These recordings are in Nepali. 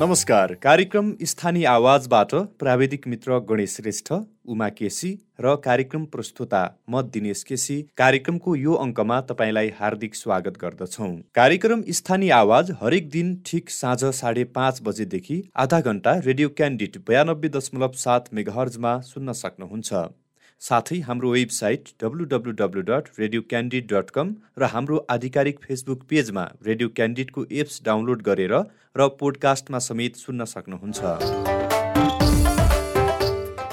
नमस्कार। कार्यक्रम स्थानीय आवाजबाट प्राविधिक मित्र गणेश श्रेष्ठ उमा केसी र कार्यक्रम प्रस्तुता म दिनेश केसी। कार्यक्रमको यो अङ्कमा तपाईँलाई हार्दिक स्वागत गर्दछौँ। कार्यक्रम स्थानीय आवाज हरेक दिन ठिक साँझ साढे पाँच बजेदेखि आधा घन्टा रेडियो क्यान्डिड बयानब्बे दशमलव सात मेगाहर्जमा सुन्न सक्नुहुन्छ। साथै हाम्रो website W W W dot radio candid dot com र हाम्रो आधिकारिक फेसबुक पेजमा रेडियो क्यान्डिडको एप्स डाउनलोड गरेर र पोडकास्टमा समेत सुन्न सक्नुहुन्छ।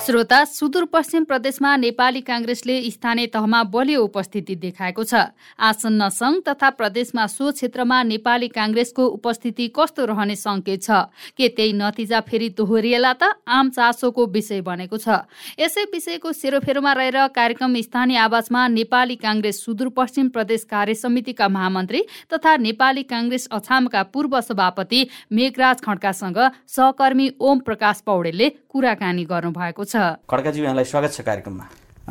श्रोता सुदूरपश्चिम प्रदेशमा नेपाली काङ्ग्रेसले स्थानीय तहमा बलियो उपस्थिति देखाएको छ। आसन्न संघ तथा प्रदेशमा सो क्षेत्रमा नेपाली काङ्ग्रेसको उपस्थिति कस्तो रहने संकेत छ? के त्यही नतिजा फेरि दोहोरिएला त? आम चासोको विषय बनेको छ। यसै विषयको सेरोफेरोमा रहेर कार्यक्रम स्थानीय आवाजमा नेपाली काङ्ग्रेस सुदूरपश्चिम प्रदेश कार्य समितिका महामन्त्री तथा नेपाली काङ्ग्रेस अछामका पूर्व सभापति मेघराज खड्कासँग सहकर्मी ओम प्रकाश पौडेलले कुराकानी गर्नुभएको छ। खड्काजी यहाँलाई स्वागत छ कार्यक्रममा।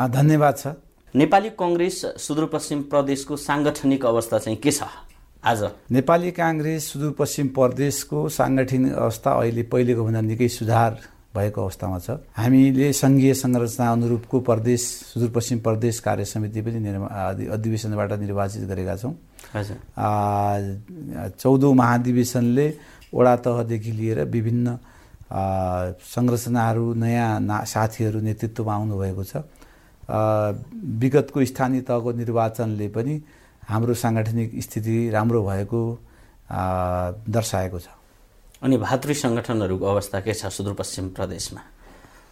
धन्यवाद छ। नेपाली कङ्ग्रेस सुदूरपश्चिम प्रदेशको साङ्गठनिक अवस्था चाहिँ के छ? आज। नेपाली काङ्ग्रेस सुदूरपश्चिम प्रदेशको साङ्गठनिक अवस्था अहिले पहिलेको भन्दा निकै सुधार भएको अवस्थामा छ। हामीले सङ्घीय संरचना अनुरूपको प्रदेश सुदूरपश्चिम प्रदेश कार्य समिति पनि अधिवेशनबाट निर्वाचित गरेका छौँ। चौधौँ महाधिवेशनले वडा तहदेखि लिएर विभिन्न संरचनाहरू नयाँ ना साथीहरू नेतृत्वमा आउनुभएको छ। विगतको स्थानीय तहको निर्वाचनले पनि हाम्रो साङ्गठनिक स्थिति राम्रो भएको दर्शाएको छ। अनि भातृ सङ्गठनहरूको अवस्था के छ सुदूरपश्चिम प्रदेशमा?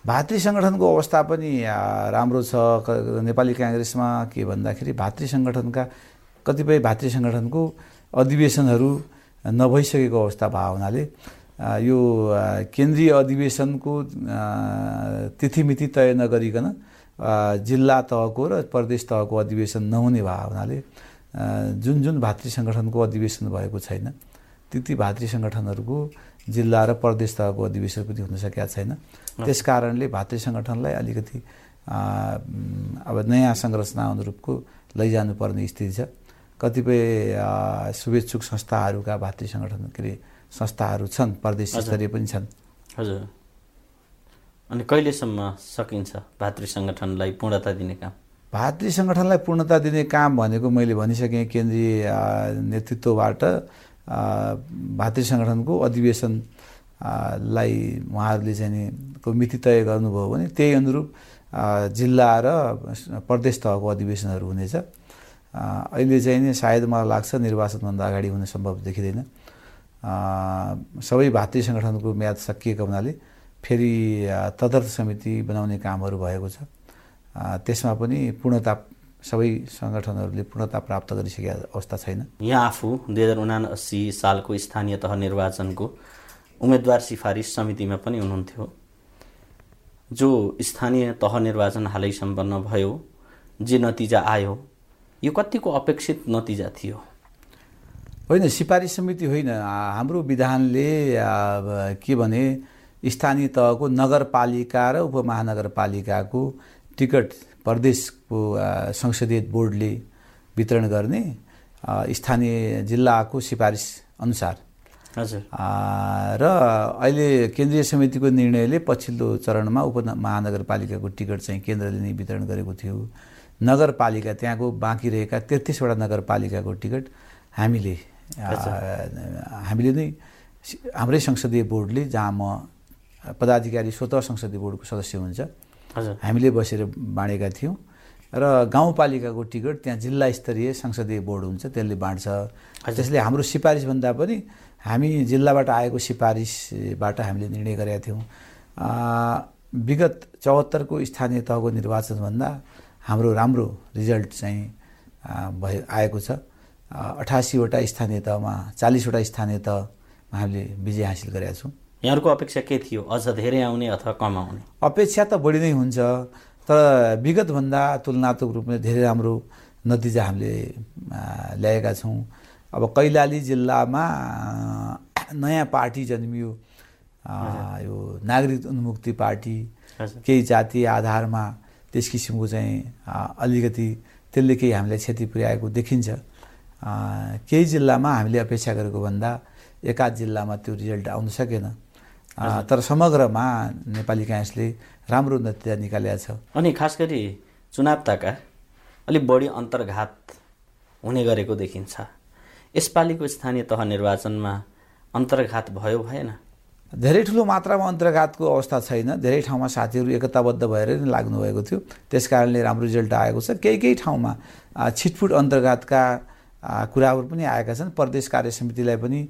भातृ सङ्गठनको अवस्था पनि राम्रो छ। नेपाली काङ्ग्रेसमा के भन्दाखेरि भातृ सङ्गठनका कतिपय भातृ सङ्गठनको अधिवेशनहरू नभइसकेको अवस्था भएको हुनाले यो केन्द्रीय अधिवेशनको तिथिमिति तय नगरिकन जिल्ला तहको र प्रदेश तहको अधिवेशन नहुने भए हुनाले जुन जुन भातृ सङ्गठनको अधिवेशन भएको छैन ती ती भातृ सङ्गठनहरूको जिल्ला र प्रदेश तहको अधिवेशन पनि हुन सकेका छैन। त्यस कारणले भातृ सङ्गठनलाई अलिकति अब नयाँ संरचना अनुरूपको लैजानुपर्ने स्थिति छ। कतिपय शुभेच्छुक संस्थाहरूका भातृ सङ्गठन के अरे संस्थाहरू छन् प्रदेश स्तरीय पनि छन्। हजुर। अनि कहिलेसम्म सकिन्छ भातृ सङ्गठनलाई पूर्णता दिने काम? भातृ सङ्गठनलाई पूर्णता दिने काम भनेको मैले भनिसकेँ केन्द्रीय नेतृत्वबाट भातृ सङ्गठनको अधिवेशन लाई उहाँहरूले चाहिँ को मिति तय गर्नुभयो भने त्यही अनुरूप जिल्ला र प्रदेश तहको अधिवेशनहरू हुनेछ। अहिले चाहिँ नि सायद मलाई लाग्छ निर्वाचनभन्दा अगाडि हुने सम्भव देखिँदैन। सबै भातृ सङ्गठनको म्याद सकिएको हुनाले फेरि तदर्थ समिति बनाउने कामहरू भएको छ। त्यसमा पनि पूर्णता सबै सङ्गठनहरूले पूर्णता प्राप्त गरिसकेका अवस्था छैन। यहाँ आफू दुई हजार उनासी सालको स्थानीय तह निर्वाचनको उम्मेदवार सिफारिस समितिमा पनि हुनुहुन्थ्यो। जो स्थानीय तह निर्वाचन हालै सम्पन्न भयो जे नतिजा आयो यो कतिको अपेक्षित नतिजा थियो? होइन सिफारिस समिति होइन। हाम्रो विधानले के भने स्थानीय तहको नगरपालिका र उपमहानगरपालिकाको टिकट प्रदेशको संसदीय बोर्डले वितरण गर्ने स्थानीय जिल्लाको सिफारिस अनुसार। हजुर। र अहिले केन्द्रीय समितिको निर्णयले पछिल्लो चरणमा उप महानगरपालिकाको टिकट चाहिँ केन्द्रले नै वितरण गरेको थियो। नगरपालिका त्यहाँको बाँकी रहेका तेत्तिसवटा नगरपालिकाको टिकट हामीले हामीले नै हाम्रै संसदीय बोर्डले जहाँ म पदाधिकारी स्वत संसदीय बोर्डको सदस्य हुन्छ हामीले बसेर बाँडेका थियौँ। र गाउँपालिकाको टिकट त्यहाँ जिल्ला स्तरीय संसदीय बोर्ड हुन्छ त्यसले बाँड्छ। त्यसले हाम्रो सिफारिसभन्दा पनि हामी जिल्लाबाट आएको सिफारिसबाट हामीले निर्णय गरेका थियौँ। विगत चौहत्तरको स्थानीय तहको निर्वाचनभन्दा हाम्रो राम्रो रिजल्ट चाहिँ भए आएको छ। अठासीवटा स्थानीय तहमा चालिसवटा स्थानीय तहमा हामीले विजय हासिल गरेका छौँ। यहाँहरूको अपेक्षा के थियो? अझ धेरै आउने अथवा कम आउने? अपेक्षा त बढी नै हुन्छ तर विगतभन्दा तुलनात्मक रूपमा धेरै राम्रो नतिजा हामीले ल्याएका छौँ। अब कैलाली जिल्लामा नयाँ पार्टी जन्मियो यो नागरिक उन्मुक्ति पार्टी केही जातीय आधारमा त्यस किसिमको चाहिँ अलिकति त्यसले केही हामीलाई क्षति पुर्याएको देखिन्छ। केही जिल्लामा हामीले अपेक्षा गरेको भन्दा एकाध जिल्लामा त्यो रिजल्ट आउन सकेन तर समग्रमा नेपाली काङ्ग्रेसले राम्रो नतिजा निकालेको छ अनि खास गरी चुनाव ताका अलिक बढी अन्तर्घात हुने गरेको देखिन्छ यसपालिको स्थानीय तह निर्वाचनमा अन्तर्घात भयो भएन धेरै ठुलो मात्रामा अन्तर्घातको अवस्था छैन धेरै ठाउँमा साथीहरू एकताबद्ध भएर नै लाग्नुभएको थियो त्यस कारणले राम्रो रिजल्ट आएको छ केही केही ठाउँमा छिटफुट अन्तर्घातका कुराहरू पनि आएका छन्। प्रदेश कार्य समितिलाई पनि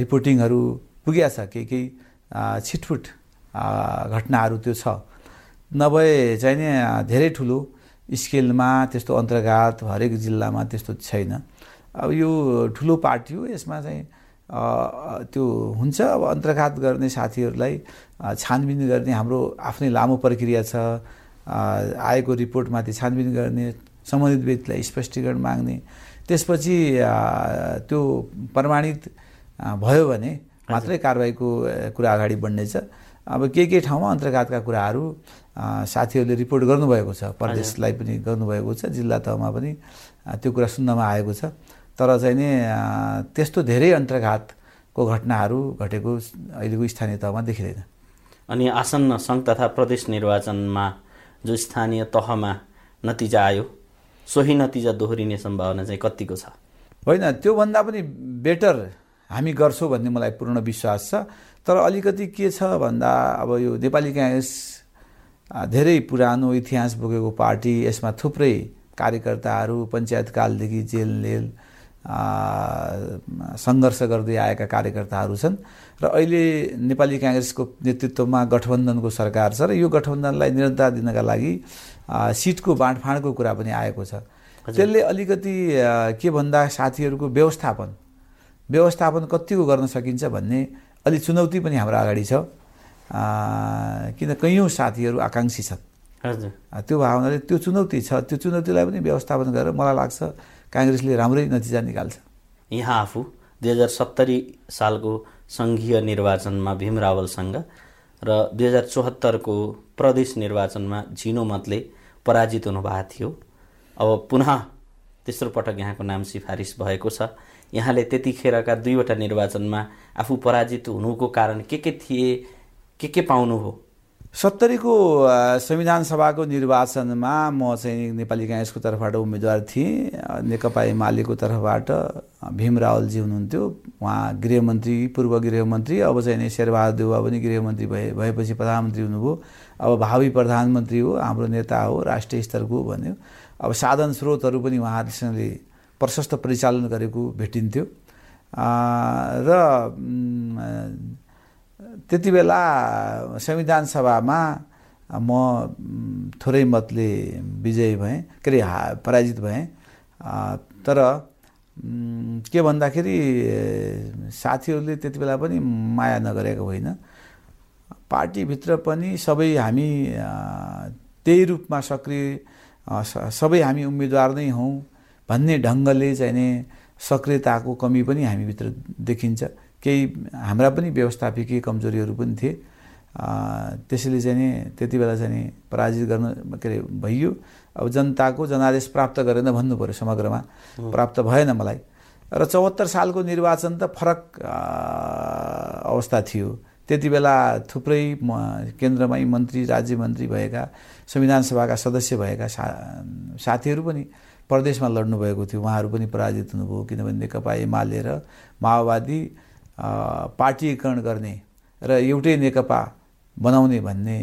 रिपोर्टिङहरू पुगेका छ। केही केही छिटफुट घटनाहरू त्यो छ। नभए चाहिँ नि धेरै ठुलो स्केलमा त्यस्तो अन्तर्घात हरेक जिल्लामा त्यस्तो छैन। अब यो ठुलो पार्टी हो यसमा चाहिँ त्यो हुन्छ। अब अन्तर्घात गर्ने साथीहरूलाई छानबिन गर्ने हाम्रो आफ्नै लामो प्रक्रिया छ। आएको रिपोर्टमाथि छानबिन गर्ने सम्बन्धित व्यक्तिलाई स्पष्टीकरण माग्ने त्यसपछि त्यो प्रमाणित भयो भने मात्रै कारवाहीको कुरा अगाडि बढ्नेछ। अब के के ठाउँमा अन्तर्घातका कुराहरू साथीहरूले रिपोर्ट गर्नुभएको छ प्रदेशलाई पनि गर्नुभएको छ जिल्ला तहमा पनि त्यो कुरा सुन्नमा आएको छ। तर चाहिँ नि त्यस्तो धेरै अन्तर्घातको घटनाहरू घटेको अहिलेको स्थानीय तहमा देखिँदैन। अनि आसन्न सङ्घ तथा प्रदेश निर्वाचनमा जो स्थानीय तहमा नतिजा आयो सोही नतिजा दोहोरिने सम्भावना चाहिँ कतिको छ? होइन त्योभन्दा पनि बेटर हामी गर्छौँ भन्ने मलाई पूर्ण विश्वास छ। तर अलिकति के छ भन्दा अब यो नेपाली काङ्ग्रेस धेरै पुरानो इतिहास बोकेको पार्टी यसमा थुप्रै कार्यकर्ताहरू पञ्चायतकालदेखि जेल नेल सङ्घर्ष गर्दै आएका कार्यकर्ताहरू छन्। र अहिले नेपाली काङ्ग्रेसको नेतृत्वमा गठबन्धनको सरकार छ र यो गठबन्धनलाई निरन्तरता दिनका लागि सिटको बाँडफाँडको कुरा पनि आएको छ। त्यसले अलिकति के भन्दा साथीहरूको व्यवस्थापन व्यवस्थापन कतिको गर्न सकिन्छ भन्ने अलि चुनौती पनि हाम्रो अगाडि छ। किन कैयौँ साथीहरू आकाङ्क्षी छन्। हजुर। त्यो भावनाले त्यो चुनौती छ। त्यो चुनौतीलाई पनि व्यवस्थापन गरेर मलाई लाग्छ काङ्ग्रेसले राम्रै नतिजा निकाल्छ। यहाँ आफू दुई हजार सत्तरी सालको सङ्घीय निर्वाचनमा भीम रावलसँग र दुई हजार चौहत्तरको प्रदेश निर्वाचनमा झिनो मतले पराजित हुनुभएको थियो। अब पुनः तेस्रो पटक यहाँको नाम सिफारिस भएको छ। यहाँले त्यतिखेरका दुईवटा निर्वाचनमा आफू पराजित हुनुको कारण के के थिए के के पाउनु हो? सत्तरीको संविधान सभाको निर्वाचनमा म चाहिँ नेपाली काङ्ग्रेसको तर्फबाट उम्मेदवार थिएँ। नेकपा एमालेको तर्फबाट भीम रावलजी हुनुहुन्थ्यो। उहाँ गृहमन्त्री पूर्व गृहमन्त्री अब चाहिँ नि शेरबहादुर देउवा पनि गृहमन्त्री भए भएपछि प्रधानमन्त्री हुनुभयो। अब भावी प्रधानमन्त्री हो हाम्रो नेता हो राष्ट्रिय स्तरको भन्यो। अब साधन स्रोतहरू पनि उहाँहरूसँगले प्रशस्त परिचालन गरेको भेटिन्थ्यो। र त्यति बेला संविधान सभामा म थोरै मतले विजयी भएँ के अरे पराजित भएँ। तर के भन्दाखेरि साथीहरूले त्यति बेला पनि माया नगरेको होइन। पार्टीभित्र पनि सबै हामी त्यही रूपमा सक्रिय सबै हामी उम्मेदवार नै हौँ भन्ने ढङ्गले चाहिँ नि सक्रियताको कमी पनि हामीभित्र देखिन्छ। केही हाम्रा पनि व्यवस्थापिकीय कमजोरीहरू पनि थिए। त्यसैले चाहिँ नि त्यति बेला चाहिँ नि पराजित गर्न के अरे भइयो। अब जनताको जनादेश प्राप्त गरेन भन्नु पऱ्यो समग्रमा प्राप्त भएन मलाई। र चौहत्तर सालको निर्वाचन त फरक अवस्था थियो। त्यति बेला थुप्रै केन्द्रमै मन्त्री राज्य मन्त्री भएका संविधान सभाका सदस्य भएका सा साथीहरू पनि प्रदेशमा लड्नुभएको थियो। उहाँहरू पनि पराजित हुनुभयो। किनभने नेकपा एमाले र माओवादी पार्टीकरण गर्ने र एउटै नेकपा बनाउने भन्ने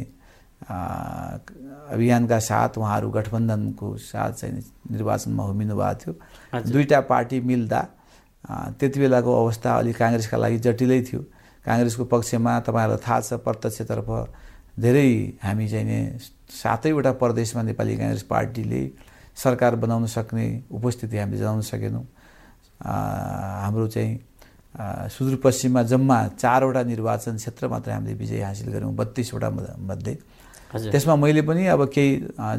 अभियानका साथ उहाँहरू गठबन्धनको साथ चाहिँ निर्वाचनमा होमिनु भएको थियो। दुईवटा पार्टी मिल्दा त्यति बेलाको अवस्था अलिक काङ्ग्रेसका लागि जटिलै थियो। काङ्ग्रेसको पक्षमा तपाईँहरूलाई थाहा छ प्रत्यक्षतर्फ धेरै हामी चाहिँ सातैवटा प्रदेशमा नेपाली काङ्ग्रेस पार्टीले सरकार बनाउन सक्ने उपस्थिति हामीले जनाउन सकेनौँ। हाम्रो चाहिँ सुदूरपश्चिममा जम्मा चारवटा निर्वाचन क्षेत्र मात्र हामीले विजय हासिल गऱ्यौँ बत्तिसवटा मध्ये। त्यसमा मैले पनि अब केही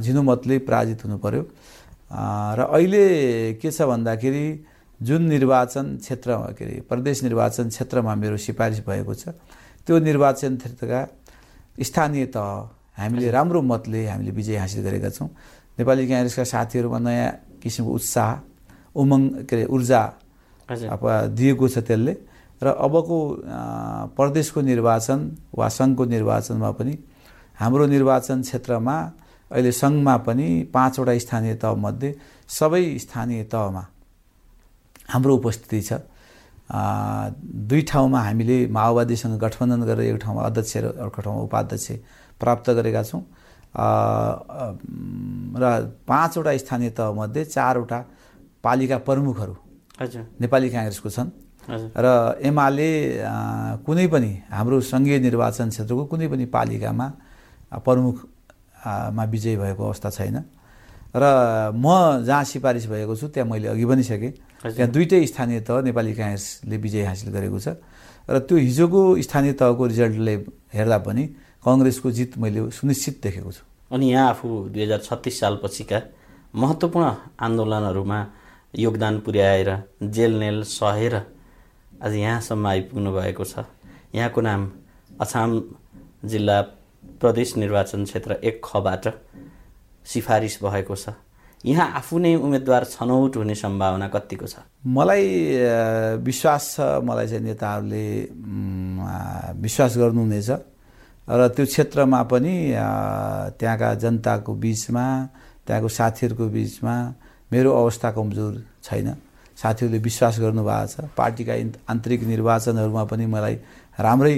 झिनो मतले पराजित हुनु पर्यो र अहिले के छ भन्दाखेरि जुन निर्वाचन क्षेत्र के अरे प्रदेश निर्वाचन क्षेत्रमा मेरो सिफारिस भएको छ त्यो निर्वाचन क्षेत्रका स्थानीय तह हामीले राम्रो मतले हामीले विजय हासिल गरेका छौँ। नेपाली काङ्ग्रेसका साथीहरूमा नयाँ किसिमको उत्साह उमङ्ग के अरे ऊर्जा दिएको छ त्यसले। र अबको प्रदेशको निर्वाचन वा सङ्घको निर्वाचनमा पनि हाम्रो निर्वाचन क्षेत्रमा अहिले सङ्घमा पनि पाँचवटा स्थानीय तहमध्ये सबै स्थानीय तहमा हाम्रो उपस्थिति छ। दुई ठाउँमा हामीले माओवादीसँग गठबन्धन गरेर एक ठाउँमा अध्यक्ष र अर्को ठाउँमा उपाध्यक्ष प्राप्त गरेका छौँ। र पाँचवटा स्थानीय तहमध्ये चारवटा पालिका प्रमुखहरू नेपाली काङ्ग्रेसको छन्। र एमाले कुनै पनि हाम्रो सङ्घीय निर्वाचन क्षेत्रको कुनै पनि पालिकामा प्रमुखमा विजय भएको अवस्था छैन। र म जहाँ सिफारिस भएको छु त्यहाँ मैले अघि पनि सकेँ। त्यहाँ दुइटै स्थानीय तह नेपाली काङ्ग्रेसले विजय हासिल गरेको छ। र त्यो हिजोको स्थानीय तहको रिजल्टले हेर्दा पनि कङ्ग्रेसको जित मैले सुनिश्चित देखेको छु। अनि यहाँ आफू दुई हजार छत्तिस सालपछिका महत्त्वपूर्ण आन्दोलनहरूमा योगदान पुर्याएर जेलनेल सहेर आज यहाँसम्म आइपुग्नु भएको छ। यहाँको नाम अछाम जिल्ला प्रदेश निर्वाचन क्षेत्र एक खबाट सिफारिस भएको छ। यहाँ आफू नै उम्मेदवार छनौट हुने सम्भावना कतिको छ? मलाई विश्वास छ मलाई चाहिँ नेताहरूले विश्वास गर्नुहुनेछ र त्यो क्षेत्रमा पनि त्यहाँका जनताको बिचमा त्यहाँको साथीहरूको बिचमा मेरो अवस्था कमजोर छैन। साथीहरूले विश्वास गर्नुभएको छ। पार्टीका आन्तरिक निर्वाचनहरूमा पनि मलाई राम्रै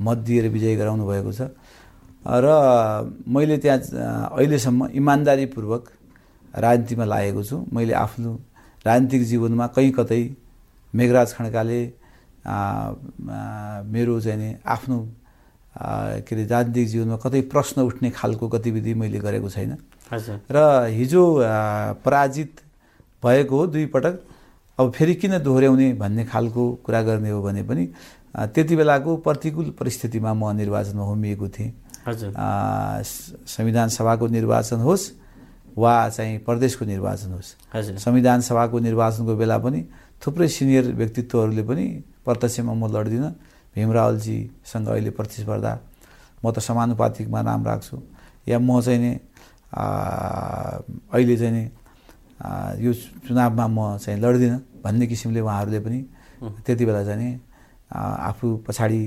मत दिएर विजय गराउनु भएको छ। र मैले त्यहाँ अहिलेसम्म इमान्दारीपूर्वक राजनीतिमा लागेको छु। मैले आफ्नो राजनीतिक जीवनमा कहीँ कतै मेघराज खड्काले मेरो चाहिँ आफ्नो के अरे राजनीतिक जीवनमा कतै प्रश्न उठ्ने खालको गतिविधि मैले गरेको छैन। र हिजो पराजित भएको हो दुई पटक। अब फेरि किन दोहोऱ्याउने भन्ने खालको कुरा गर्ने हो भने पनि त्यति बेलाको प्रतिकूल परिस्थितिमा म निर्वाचनमा होमिएको थिएँ। संविधान सभाको निर्वाचन होस् वा चाहिँ प्रदेशको निर्वाचन होस्। संविधान सभाको निर्वाचनको बेला पनि थुप्रै सिनियर व्यक्तित्वहरूले पनि प्रत्यक्षमा म लड्दिनँ। भीमरावलजीसँग अहिले प्रतिस्पर्धा। म त समानुपातिकमा नाम राख्छु। या म चाहिँ नि अहिले चाहिँ नि यो चुनावमा म चाहिँ लड्दिनँ भन्ने किसिमले उहाँहरूले पनि त्यति बेला चाहिँ नि आफू पछाडि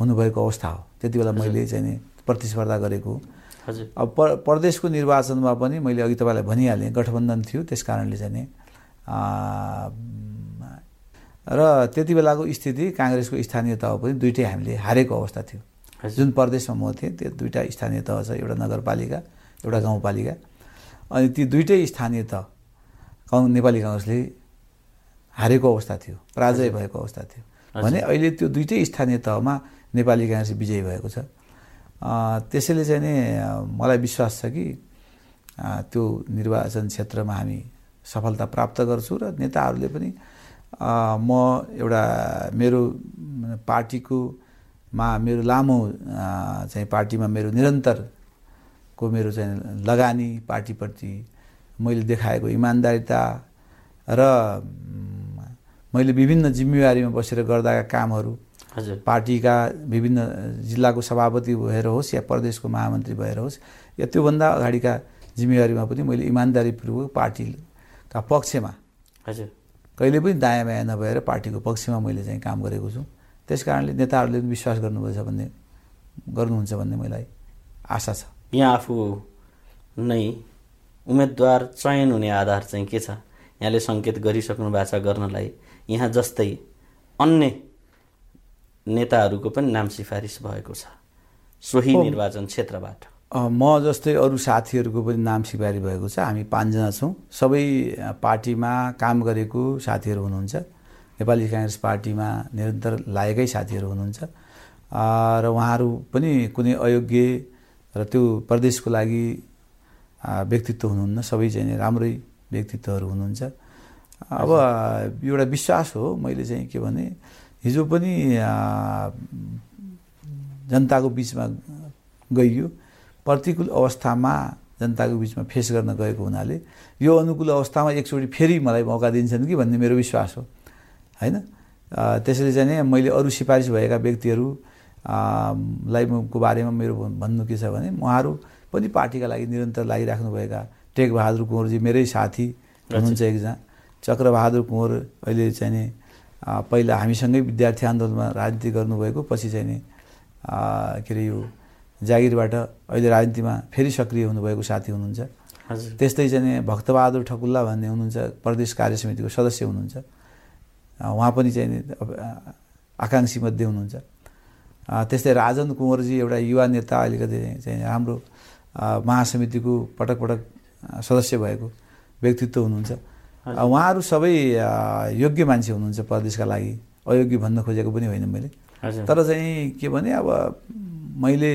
हुनुभएको अवस्था हो। त्यति बेला मैले चाहिँ नि प्रतिस्पर्धा गरेको अब प्रदेशको निर्वाचनमा पनि मैले अघि तपाईँलाई भनिहालेँ गठबन्धन थियो त्यस कारणले चाहिँ नि र त्यति बेलाको स्थिति काङ्ग्रेसको स्थानीय तह पनि दुइटै हामीले हारेको अवस्था थियो। जुन प्रदेशमा म थिएँ त्यो दुइटा स्थानीय तह छ एउटा नगरपालिका एउटा गाउँपालिका। अनि ती दुइटै स्थानीय तह कङ् नेपाली काङ्ग्रेसले हारेको अवस्था थियो पराजय भएको अवस्था थियो। भने अहिले त्यो दुइटै स्थानीय तहमा नेपाली काङ्ग्रेस विजयी भएको छ। त्यसैले चाहिँ नि मलाई विश्वास छ कि त्यो निर्वाचन क्षेत्रमा हामी सफलता प्राप्त गर्छु र नेताहरूले पनि म एउटा मेरो पार्टीको मा मेरो लामो चाहिँ पार्टीमा मेरो निरन्तरको मेरो चाहिँ लगानी पार्टीप्रति मैले देखाएको इमान्दारिता र मैले विभिन्न जिम्मेवारीमा बसेर गर्दाका कामहरू हजुर। पार्टीका विभिन्न जिल्लाको सभापति भएर होस् या प्रदेशको महामन्त्री भएर होस् या त्योभन्दा अगाडिका जिम्मेवारीमा पनि मैले इमान्दारीपूर्वक पार्टीका पक्षमा हजुर। कहिले पनि दायाँ बायाँ नभएर पार्टीको पक्षमा मैले चाहिँ काम गरेको छु। त्यस कारणले नेताहरूले विश्वास गर्नुपर्छ भन्ने गर्नुहुन्छ भन्ने मलाई आशा छ। यहाँ आफू नै उम्मेदवार चयन हुने आधार चाहिँ के छ? यहाँले सङ्केत गरिसक्नु भएको छ गर्नलाई। यहाँ जस्तै अन्य नेताहरूको पनि नाम सिफारिस भएको छ। सोही निर्वाचन क्षेत्रबाट। म जस्तै अरू साथीहरूको पनि नाम सिफारिस भएको छ। हामी पाँचजना छौँ। सबै पार्टीमा काम गरेको साथीहरू हुनुहुन्छ। नेपाली काङ्ग्रेस पार्टीमा निरन्तर लागेकै साथीहरू हुनुहुन्छ। र उहाँहरू पनि कुनै अयोग्य र त्यो प्रदेशको लागि व्यक्तित्व हुनुहुन्न। सबै चाहिँ राम्रै व्यक्तित्वहरू हुनुहुन्छ। अब एउटा विश्वास हो। मैले चाहिँ के भने हिजो पनि जनताको बिचमा गइयो। प्रतिकूल अवस्थामा जनताको बिचमा फेस गर्न गएको हुनाले यो अनुकूल अवस्थामा एकचोटि फेरि मलाई मौका दिन्छन् कि भन्ने मेरो विश्वास हो। होइन? त्यसैले चाहिँ मैले अरू सिफारिस भएका व्यक्तिहरू लाई को बारेमा मेरो भन्नु के छ भने उहाँहरू पनि पार्टीका लागि निरन्तर लागिराख्नुभएका टेकबहादुर कुँवरजी मेरै साथी हुनुहुन्छ एकजना। चक्रबहादुर कुँवर अहिले चाहिँ नि पहिला हामीसँगै विद्यार्थी आन्दोलनमा राजनीति गर्नुभएको पछि चाहिँ नि के अरे यो जागिरबाट अहिले राजनीतिमा फेरि सक्रिय हुनुभएको साथी हुनुहुन्छ। त्यस्तै चाहिँ भक्तबहादुर ठकुल्ला भन्ने हुनुहुन्छ प्रदेश कार्य समितिको सदस्य हुनुहुन्छ। उहाँ पनि चाहिँ आकाङ्क्षी मध्ये हुनुहुन्छ। त्यस्तै राजन कुँवरजी एउटा युवा नेता अलिकति चाहिँ राम्रो महासमितिको पटक पटक सदस्य भएको व्यक्तित्व हुनुहुन्छ। उहाँहरू सबै योग्य मान्छे हुनुहुन्छ प्रदेशका लागि। अयोग्य भन्न खोजेको पनि होइन मैले। तर चाहिँ के भने अब मैले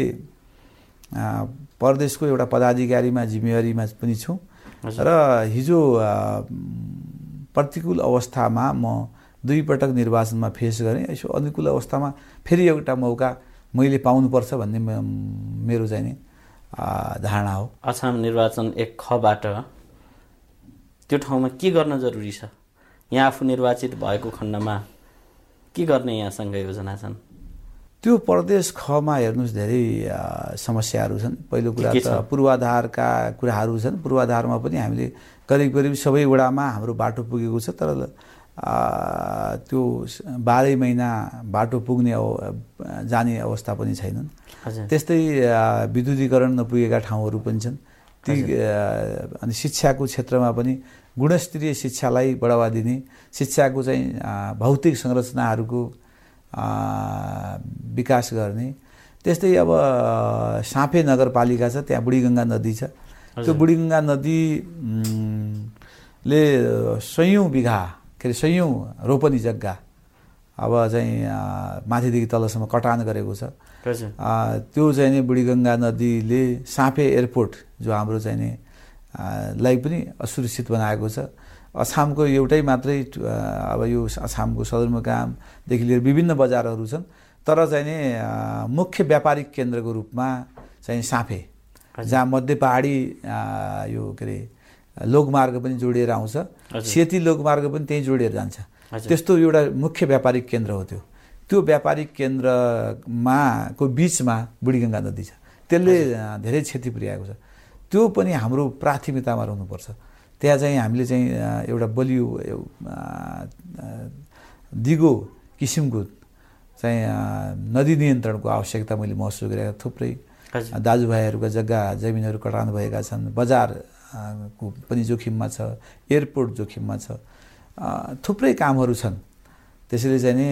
प्रदेशको एउटा पदाधिकारीमा जिम्मेवारीमा पनि छु। र हिजो प्रतिकूल अवस्थामा म दुई पटक निर्वाचनमा फेस गरेँ। यसो अनुकूल अवस्थामा फेरि एउटा मौका मैले पाउनुपर्छ भन्ने मेरो चाहिँ नि धारणा हो। अछाम निर्वाचन एक खबाट त्यो ठाउँमा के गर्न जरुरी छ? यहाँ आफू निर्वाचित भएको खण्डमा के गर्ने यहाँसँग योजना छन्? त्यो प्रदेश खमा हेर्नुहोस् धेरै समस्याहरू छन्। पहिलो कुरा त पूर्वाधारका कुराहरू छन्। पूर्वाधारमा पनि हामीले करिब करिब सबै वडामा हाम्रो बाटो पुगेको छ तर त्यो बाह्रै महिना बाटो पुग्ने जाने अवस्था पनि छैनन्। त्यस्तै विद्युतीकरण नपुगेका ठाउँहरू पनि छन्। ती अनि शिक्षाको क्षेत्रमा पनि गुणस्तरीय शिक्षालाई बढावा दिने शिक्षाको चाहिँ भौतिक संरचनाहरूको विकास गर्ने। त्यस्तै अब साँपे नगरपालिका छ त्यहाँ बुढीगङ्गा नदी छ। त्यो बुढीगङ्गा नदीले सयौँ बिघा के अरे सयौँ रोपनी जग्गा। अब चाहिँ माथिदेखि तलसम्म कटान गरेको छ। त्यो चाहिँ नि बुढीगङ्गा नदीले साँपे एयरपोर्ट जो हाम्रो चाहिँ नि लाई पनि असुरक्षित बनाएको छ। अछामको एउटै मात्रै अब यो अछामको सदरमुकामदेखि लिएर विभिन्न बजारहरू छन्। तर चाहिँ नि मुख्य व्यापारिक केन्द्रको रूपमा चाहिँ साँफे जहाँ मध्य पहाडी यो के अरे लोकमार्ग पनि जोडिएर आउँछ। सेती लोकमार्ग पनि त्यहीँ जोडिएर जान्छ। त्यस्तो एउटा मुख्य व्यापारिक केन्द्र हो त्यो। त्यो व्यापारिक केन्द्रमा को बिचमा बुढीगङ्गा नदी छ। त्यसले धेरै क्षति पुर्याएको छ। त्यो पनि हाम्रो प्राथमिकतामा रहनुपर्छ। त्यहाँ चाहिँ हामीले चाहिँ एउटा बलियो दिगो किसिमको चाहिँ नदी नियन्त्रणको आवश्यकता मैले महसुस गरेको थुप्रै दाजुभाइहरूका जग्गा जमिनहरू कटान भएका छन् बजारको पनि जोखिममा छ एयरपोर्ट जोखिममा छ। थुप्रै कामहरू छन्। त्यसैले चाहिँ नि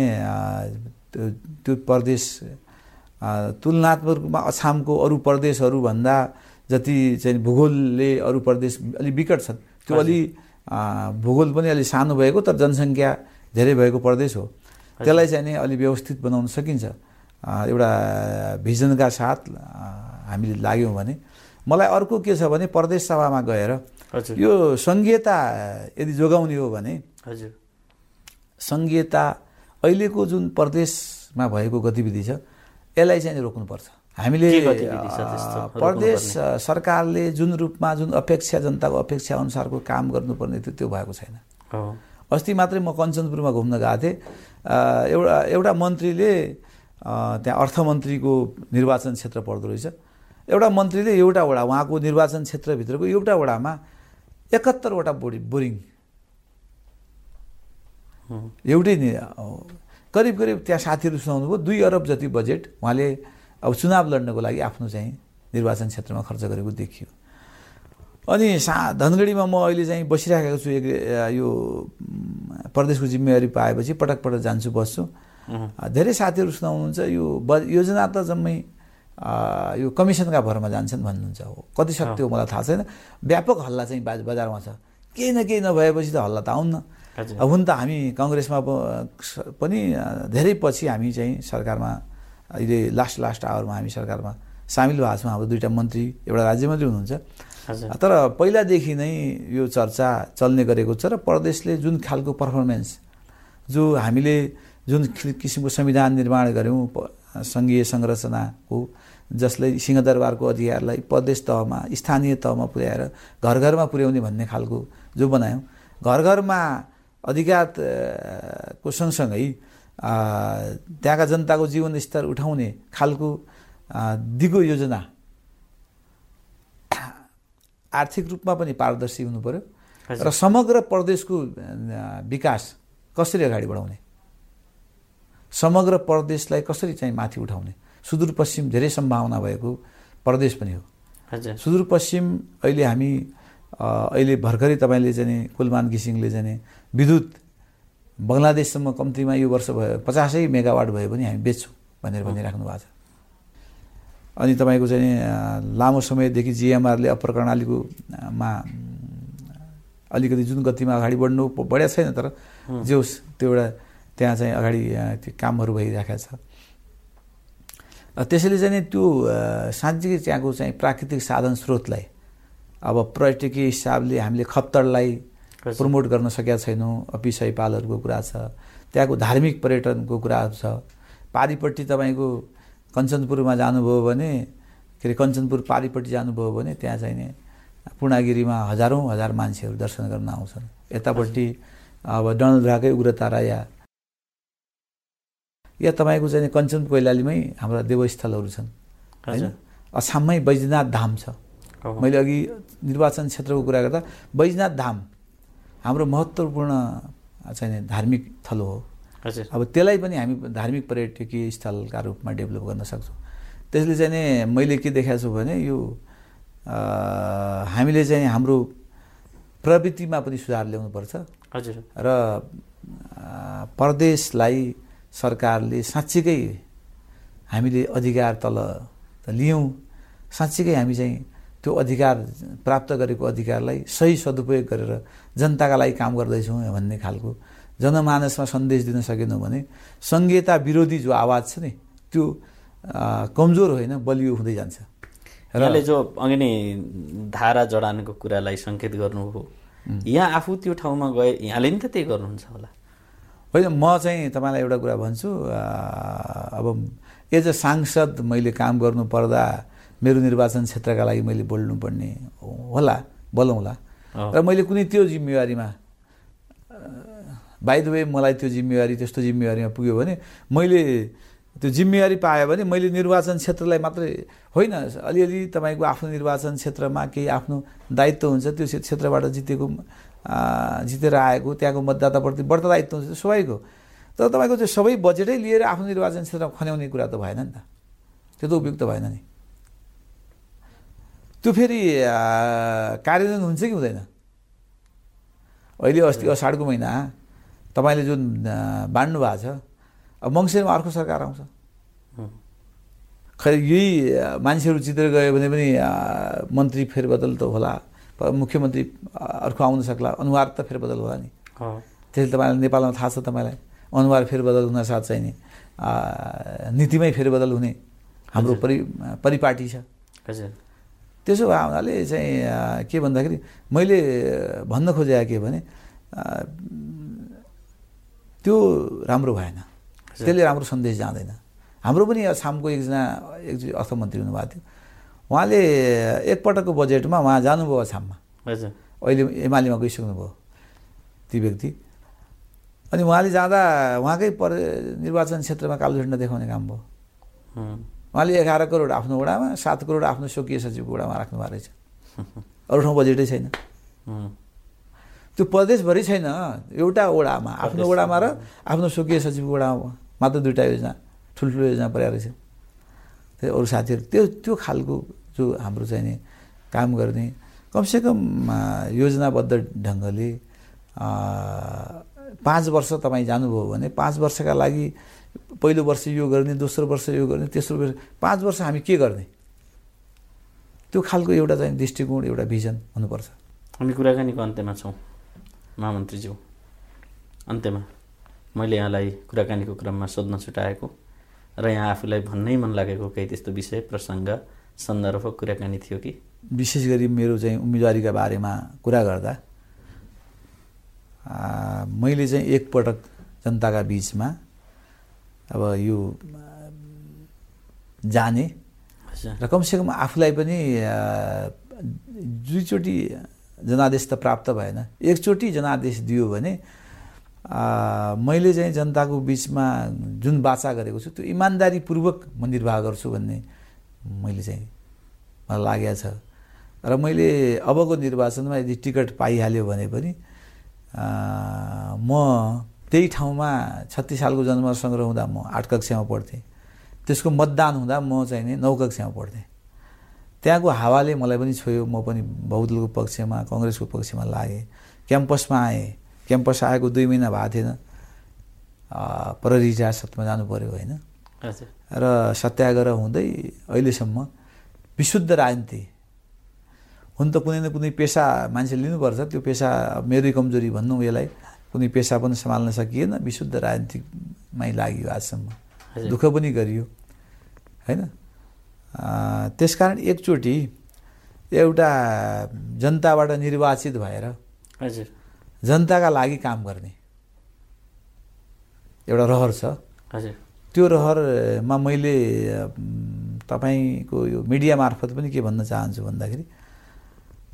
त्यो प्रदेश तुलनात्मक रूपमा अछामको अरू प्रदेशहरूभन्दा जति चाहिँ भूगोलले अरू प्रदेश अलिक विकट छन् त्यो अलि भूगोल पनि अलिक सानो भएको तर जनसङ्ख्या धेरै भएको प्रदेश हो। त्यसलाई चाहिँ नि अलि व्यवस्थित बनाउन सकिन्छ। एउटा भिजनका साथ हामीले लाग्यौँ भने मलाई अर्को के छ भने प्रदेश सभामा गएर यो सङ्घीयता यदि जोगाउने हो भने हजुर। सङ्घीयता अहिलेको जुन प्रदेशमा भएको गतिविधि छ यसलाई चाहिँ रोक्नुपर्छ। हामीले प्रदेश सरकारले जुन रूपमा जुन अपेक्षा जनताको अपेक्षा अनुसारको काम गर्नुपर्ने थियो त्यो भएको छैन। अस्ति मात्रै म कञ्चनपुरमा घुम्न गएको थिएँ। एउटा एउटा मन्त्रीले त्यहाँ अर्थमन्त्रीको निर्वाचन क्षेत्र पर्दो रहेछ। एउटा मन्त्रीले एउटा वडा उहाँको निर्वाचन क्षेत्रभित्रको एउटा वडामा एकहत्तरवटा बोडी बोरिङ। एउटै करिब करिब त्यहाँ साथीहरू सुनाउनु भयो दुई अरब जति बजेट उहाँले अब चुनाव लड्नको लागि आफ्नो चाहिँ निर्वाचन क्षेत्रमा खर्च गरेको देखियो। अनि सा धनगढीमा म अहिले चाहिँ बसिराखेको छु एक यो प्रदेशको जिम्मेवारी पाएपछि पटक पटक जान्छु बस्छु। धेरै साथीहरू सुनाउनुहुन्छ यो ब योजना त जम्मै यो कमिसनका भरमा जान्छन् भन्नुहुन्छ हो। कति हो मलाई थाहा छैन। व्यापक हल्ला चाहिँ बजारमा छ। केही न केही नभएपछि त हल्ला त आउन्न। हुन त हामी कङ्ग्रेसमा पनि धेरै पछि हामी चाहिँ सरकारमा अहिले लास्ट लास्ट आवरमा हामी सरकारमा सामेल भएको छौँ। हाम्रो दुईवटा मन्त्री एउटा राज्य मन्त्री हुनुहुन्छ तर पहिलादेखि नै यो चर्चा चल्ने गरेको छ र प्रदेशले जुन खालको पर्फर्मेन्स जो हामीले जुन किसिमको संविधान निर्माण गऱ्यौँ सङ्घीय संरचनाको जसले सिंहदरबारको अधिकारलाई प्रदेश तहमा स्थानीय तहमा पुर्याएर घर घरमा पुर्याउने भन्ने खालको जो बनायौँ। घर घरमा अधिकारको सँगसँगै त्यहाँका जनताको जीवनस्तर उठाउने खालको दिगो योजना आर्थिक रूपमा पनि पारदर्शी हुनु पऱ्यो र समग्र प्रदेशको विकास कसरी अगाडि बढाउने? समग्र प्रदेशलाई कसरी चाहिँ माथि उठाउने? सुदूरपश्चिम धेरै सम्भावना भएको प्रदेश पनि हो। हजुर। सुदूरपश्चिम अहिले हामी अहिले भर्खरै तपाईँले चाहिँ नि कुलमान घिसिङले चाहिँ नि विद्युत बङ्गलादेशसम्म कम्तीमा यो वर्ष भयो पचासै मेगावाट भयो भने हामी बेच्छौँ भनेर भनिराख्नु भएको छ। अनि तपाईँको चाहिँ लामो समयदेखि जिएमआरले अप्पर कर्णालीको अ, मा अम, अलिकति जुन गतिमा अगाडि बढ्नु बढेको छैन तर जे होस् त्यो एउटा त्यहाँ चाहिँ अगाडि त्यो कामहरू भइरहेको छ। त्यसैले चाहिँ नि त्यो साँच्चीकै त्यहाँको चाहिँ प्राकृतिक साधन स्रोतलाई अब पर्यटकीय हिसाबले हामीले खप्तडलाई। प्रमोट गर्न सकेका छैनौँ अपिसय पालहरूको कुरा छ त्यहाँको धार्मिक पर्यटनको कुराहरू छ। पारिपट्टि तपाईँको कञ्चनपुरमा जानुभयो भने के अरे कञ्चनपुर पारिपट्टि जानुभयो भने त्यहाँ चाहिँ नि पूर्णागिरीमा हजारौँ हजार मान्छेहरू दर्शन गर्न आउँछन्। यतापट्टि अब डनलधुराकै उग्रतारा या या तपाईँको चाहिँ कञ्चन कोइलालीमै हाम्रा देवस्थलहरू छन् होइन? असममै बैजनाथ धाम छ। मैले अघि निर्वाचन क्षेत्रको कुरा गर्दा बैजनाथ धाम हाम्रो महत्त्वपूर्ण चाहिँ धार्मिक थलो हो। हजुर। अब त्यसलाई पनि हामी धार्मिक पर्यटकीय स्थलका रूपमा डेभलप गर्न सक्छौँ। त्यसले चाहिँ नि मैले के देखाएको छु भने यो हामीले चाहिँ हाम्रो प्रवृत्तिमा पनि सुधार ल्याउनुपर्छ। हजुर। र प्रदेशलाई सरकारले साँच्चीकै हामीले अधिकार तल त लियौँ। साँच्चीकै हामी चाहिँ त्यो अधिकार प्राप्त गरेको अधिकारलाई सही सदुपयोग गरेर जनताका लागि काम गर्दैछौँ भन्ने खालको जनमानसमा सन्देश दिन सकेनौँ भने सङ्घीयता विरोधी जो आवाज छ नि त्यो कमजोर होइन बलियो हुँदै जान्छ। यहाँले जो अघि नै धारा जडानको कुरालाई सङ्केत गर्नुभयो यहाँ आफू त्यो ठाउँमा गए यहाँले नि त त्यही गर्नुहुन्छ होला। होइन म चाहिँ तपाईँलाई एउटा कुरा भन्छु अब एज अ सांसद मैले काम गर्नु पर्दा मेरो निर्वाचन क्षेत्रका लागि मैले बोल्नुपर्ने होला बोलौँला। र मैले कुनै त्यो जिम्मेवारीमा बाई द वे मलाई त्यो जिम्मेवारी त्यस्तो जिम्मेवारीमा पुग्यो भने मैले त्यो जिम्मेवारी पाएँ भने मैले निर्वाचन क्षेत्रलाई मात्रै होइन अलिअलि तपाईँको आफ्नो निर्वाचन क्षेत्रमा केही आफ्नो दायित्व हुन्छ त्यो क्षे- क्षेत्रबाट जितेको जितेर आएको त्यहाँको मतदाताप्रति बढ्ता दायित्व हुन्छ हो तर तपाईँको त्यो सबै बजेटै लिएर आफ्नो निर्वाचन क्षेत्रमा खन्याउने कुरा त भएन नि त। त्यो त उपयुक्त भएन नि। त्यो फेरि कार्यान्वयन हुन्छ कि हुँदैन? अहिले अस्ति असाढको महिना तपाईँले जुन बाँड्नु भएको छ अब मङ्सिरमा अर्को सरकार आउँछ। खै यही मान्छेहरू जितेर गयो भने पनि मन्त्री फेरबदल त होला। मुख्यमन्त्री अर्को आउन सक्ला। अनुहार त फेरबदल होला नि। त्यसले तपाईँलाई नेपालमा थाहा छ तपाईँलाई अनुहार फेरबदल हुन साथ चाहिँ नि नीतिमै फेरबदल हुने हाम्रो परि परिपाटी छ। हजुर। त्यसो भए हुनाले चाहिँ के भन्दाखेरि मैले भन्न खोजेको के भने त्यो राम्रो भएन। त्यसले राम्रो सन्देश जाँदैन। हाम्रो पनि छामको एकजना एकजना अर्थमन्त्री हुनुभएको थियो। उहाँले एकपटकको बजेटमा उहाँ जानुभयो छाममा। हजुर। अहिले एमालेमा गइसक्नुभयो ती व्यक्ति। अनि उहाँले जाँदा उहाँकै पर निर्वाचन क्षेत्रमा कालो झन्डा देखाउने काम भयो। उहाँले एघार करोड आफ्नो वडामा सात करोड आफ्नो स्वकीय सचिवको वडामा राख्नु भएको रहेछ। अरू ठाउँ बजेटै छैन। त्यो प्रदेशभरि छैन। एउटा वडामा आफ्नो वडामा र आफ्नो स्वकीय सचिवको वडामा मात्र दुइटा योजना ठुल्ठुलो योजना परेको रहेछ। त्यो अरू साथीहरू त्यो त्यो खालको जो हाम्रो चाहिँ नि काम गर्ने। कमसेकम योजनाबद्ध ढङ्गले पाँच वर्ष तपाईँ जानुभयो भने पाँच वर्षका लागि पहिलो वर्ष यो गर्ने दोस्रो वर्ष यो गर्ने तेस्रो वर्ष पाँच वर्ष हामी के गर्ने? त्यो खालको एउटा चाहिँ दृष्टिकोण एउटा भिजन हुनुपर्छ। हामी कुराकानीको अन्त्यमा छौँ महामन्त्रीज्यू। अन्त्यमा मैले यहाँलाई कुराकानीको क्रममा सोध्न छुटाएको र यहाँ आफूलाई भन्नै मन लागेको केही त्यस्तो विषय प्रसङ्ग सन्दर्भ कुराकानी थियो कि? विशेष गरी मेरो चाहिँ उम्मेदवारीका बारेमा कुरा गर्दा आ, मैले चाहिँ एकपटक जनताका बिचमा अब यो जाने र कमसेकम आफूलाई पनि दुईचोटि जनादेश त प्राप्त भएन। एकचोटि जनादेश दियो भने मैले चाहिँ जनताको बिचमा जुन बाचा गरेको छु त्यो इमान्दारीपूर्वक म निर्वाह गर्छु भन्ने मैले चाहिँ मलाई लागेको छ। र मैले अबको निर्वाचनमा यदि टिकट पाइहाल्यो भने पनि म त्यही ठाउँमा छत्तिस सालको जन्म सङ्ग्रह हुँदा म आठ कक्षामा पढ्थेँ। त्यसको मतदान हुँदा म चाहिँ नि नौ कक्षामा पढ्थेँ। त्यहाँको हावाले मलाई पनि छोयो म पनि बहुदलको पक्षमा कङ्ग्रेसको पक्षमा लागेँ। क्याम्पसमा आएँ। क्याम्पस आएको दुई महिना भएको थिएन। प्रहरी हिरासतमा जानु पऱ्यो होइन? र सत्याग्रह हुँदै अहिलेसम्म विशुद्ध राजनीति। हुन त कुनै न कुनै पेसा मान्छे लिनुपर्छ त्यो पेसा मेरै कमजोरी भन्नु यसलाई कुनै पेसा पनि सम्हाल्न सकिएन विशुद्ध राजनीतिकमै लाग्यो आजसम्म। दुःख पनि गरियो होइन? त्यसकारण एकचोटि एउटा जनताबाट निर्वाचित भएर हजुर। जनताका लागि काम गर्ने एउटा रहर छ। हजुर। त्यो रहरमा मैले तपाईँको यो मिडिया मार्फत पनि के भन्न चाहन्छु भन्दाखेरि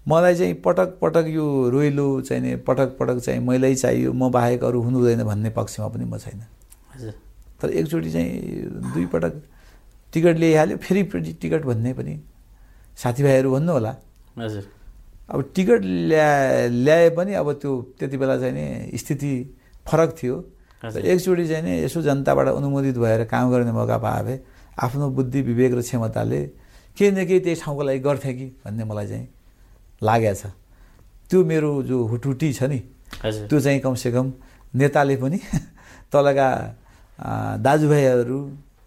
मलाई चाहिँ पटक पटक यो रोइलो चाहिने पटक पटक चाहिँ मैलै चाहियो म बाहेक अरू हुनु हुँदैन भन्ने पक्षमा पनि म छैन। हजुर। तर एकचोटि चाहिँ दुई पटक टिकट ल्याइहाल्यो फेरि टिकट भन्ने पनि साथीभाइहरू भन्नु होला। हजुर। अब टिकट ल्या ल्याए पनि अब त्यो त्यति बेला चाहिँ नि स्थिति फरक थियो। एकचोटि चाहिँ नि यसो जनताबाट अनुमोदित भएर काम गर्ने मौका पाए भए आफ्नो बुद्धि विवेक र क्षमताले केही न केही त्यही ठाउँको लागि गर्थेँ कि भन्ने मलाई चाहिँ लागेको छ। त्यो मेरो जो हुटुटी छ नि त्यो चाहिँ कमसेकम नेताले पनि तलका दाजुभाइहरू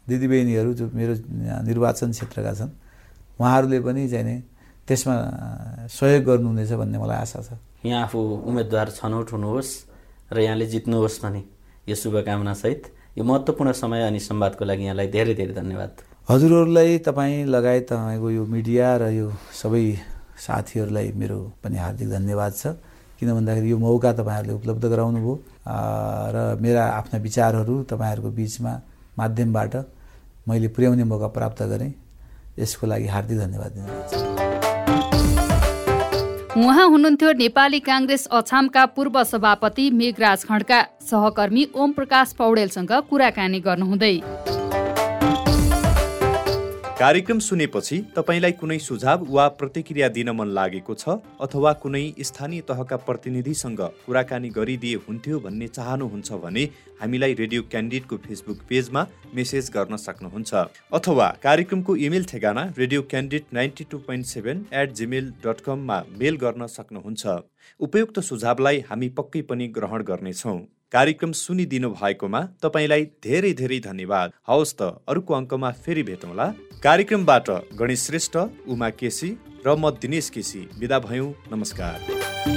दिदीबहिनीहरू जो मेरो निर्वाचन क्षेत्रका छन् उहाँहरूले पनि चाहिँ नि त्यसमा सहयोग गर्नुहुनेछ भन्ने मलाई आशा छ। यहाँ आफू उम्मेदवार छनौट हुनुहोस् र यहाँले जित्नुहोस् भने यो शुभकामनासहित यो महत्त्वपूर्ण समय अनि संवादको लागि यहाँलाई धेरै धेरै धन्यवाद। हजुरहरूलाई तपाईँ लगायत तपाईँको यो मिडिया र यो सबै साथीहरूलाई मेरो पनि हार्दिक धन्यवाद छ। किन भन्दाखेरि यो मौका तपाईँहरूले उपलब्ध गराउनु भयो र मेरा आफ्ना विचारहरू तपाईँहरूको बिचमा माध्यमबाट मैले पुर्याउने मौका प्राप्त गरेँ। यसको लागि हार्दिक धन्यवाद दिनुहुन्छ उहाँ हुनुहुन्थ्यो नेपाली काङ्ग्रेस अछामका पूर्व सभापति मेघराज खड्का। सहकर्मी ओम प्रकाश पौडेलसँग कुराकानी गर्नुहुँदै। कार्यक्रम सुनेपछि तपाईँलाई कुनै सुझाव वा प्रतिक्रिया दिन मन लागेको छ अथवा कुनै स्थानीय तहका प्रतिनिधिसँग कुराकानी गरिदिए हुन्थ्यो भन्ने चाहनुहुन्छ भने हामीलाई रेडियो क्यान्डिडेटको फेसबुक पेजमा मेसेज गर्न सक्नुहुन्छ। अथवा कार्यक्रमको इमेल ठेगाना radio candidate ninety two point seven eight Gmail dot कममा मेल गर्न सक्नुहुन्छ। उपयुक्त सुझावलाई हामी पक्कै पनि ग्रहण गर्नेछौँ। कार्यक्रम सुनिदिनु भएकोमा तपाईँलाई धेरै धेरै धन्यवाद। हवस् त अर्को अङ्कमा फेरि भेटौँला। कार्यक्रमबाट गणेश श्रेष्ठ उमा केसी र म दिनेश केसी। विदा भयौँ। नमस्कार।